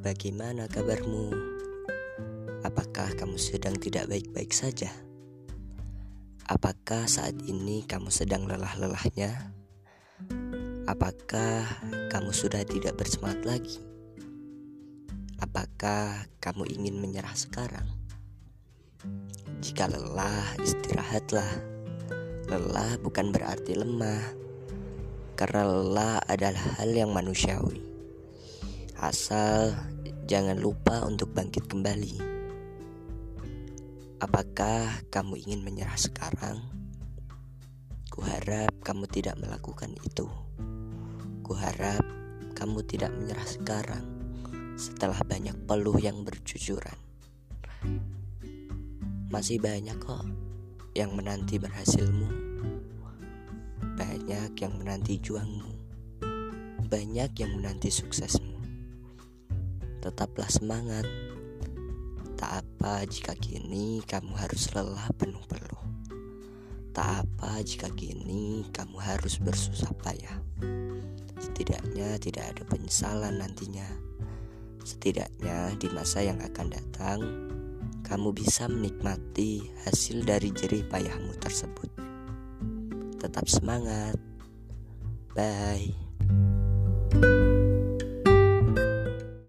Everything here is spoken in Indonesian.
Bagaimana kabarmu? Apakah kamu sedang tidak baik-baik saja? Apakah saat ini kamu sedang lelah-lelahnya? Apakah kamu sudah tidak bersemangat lagi? Apakah kamu ingin menyerah sekarang? Jika lelah, istirahatlah. Lelah bukan berarti lemah, karena lelah adalah hal yang manusiawi. Asal jangan lupa untuk bangkit kembali. Apakah kamu ingin menyerah sekarang? Kuharap kamu tidak melakukan itu. Kuharap kamu tidak menyerah sekarang setelah banyak peluh yang berjujuran. Masih banyak kok yang menanti berhasilmu. Banyak yang menanti juangmu. Banyak yang menanti suksesmu. Tetaplah semangat. Tak apa jika kini kamu harus lelah penuh peluh. Tak apa jika kini kamu harus bersusah payah. Setidaknya tidak ada penyesalan nantinya. Setidaknya di masa yang akan datang, kamu bisa menikmati hasil dari jerih payahmu tersebut. Tetap semangat. Bye.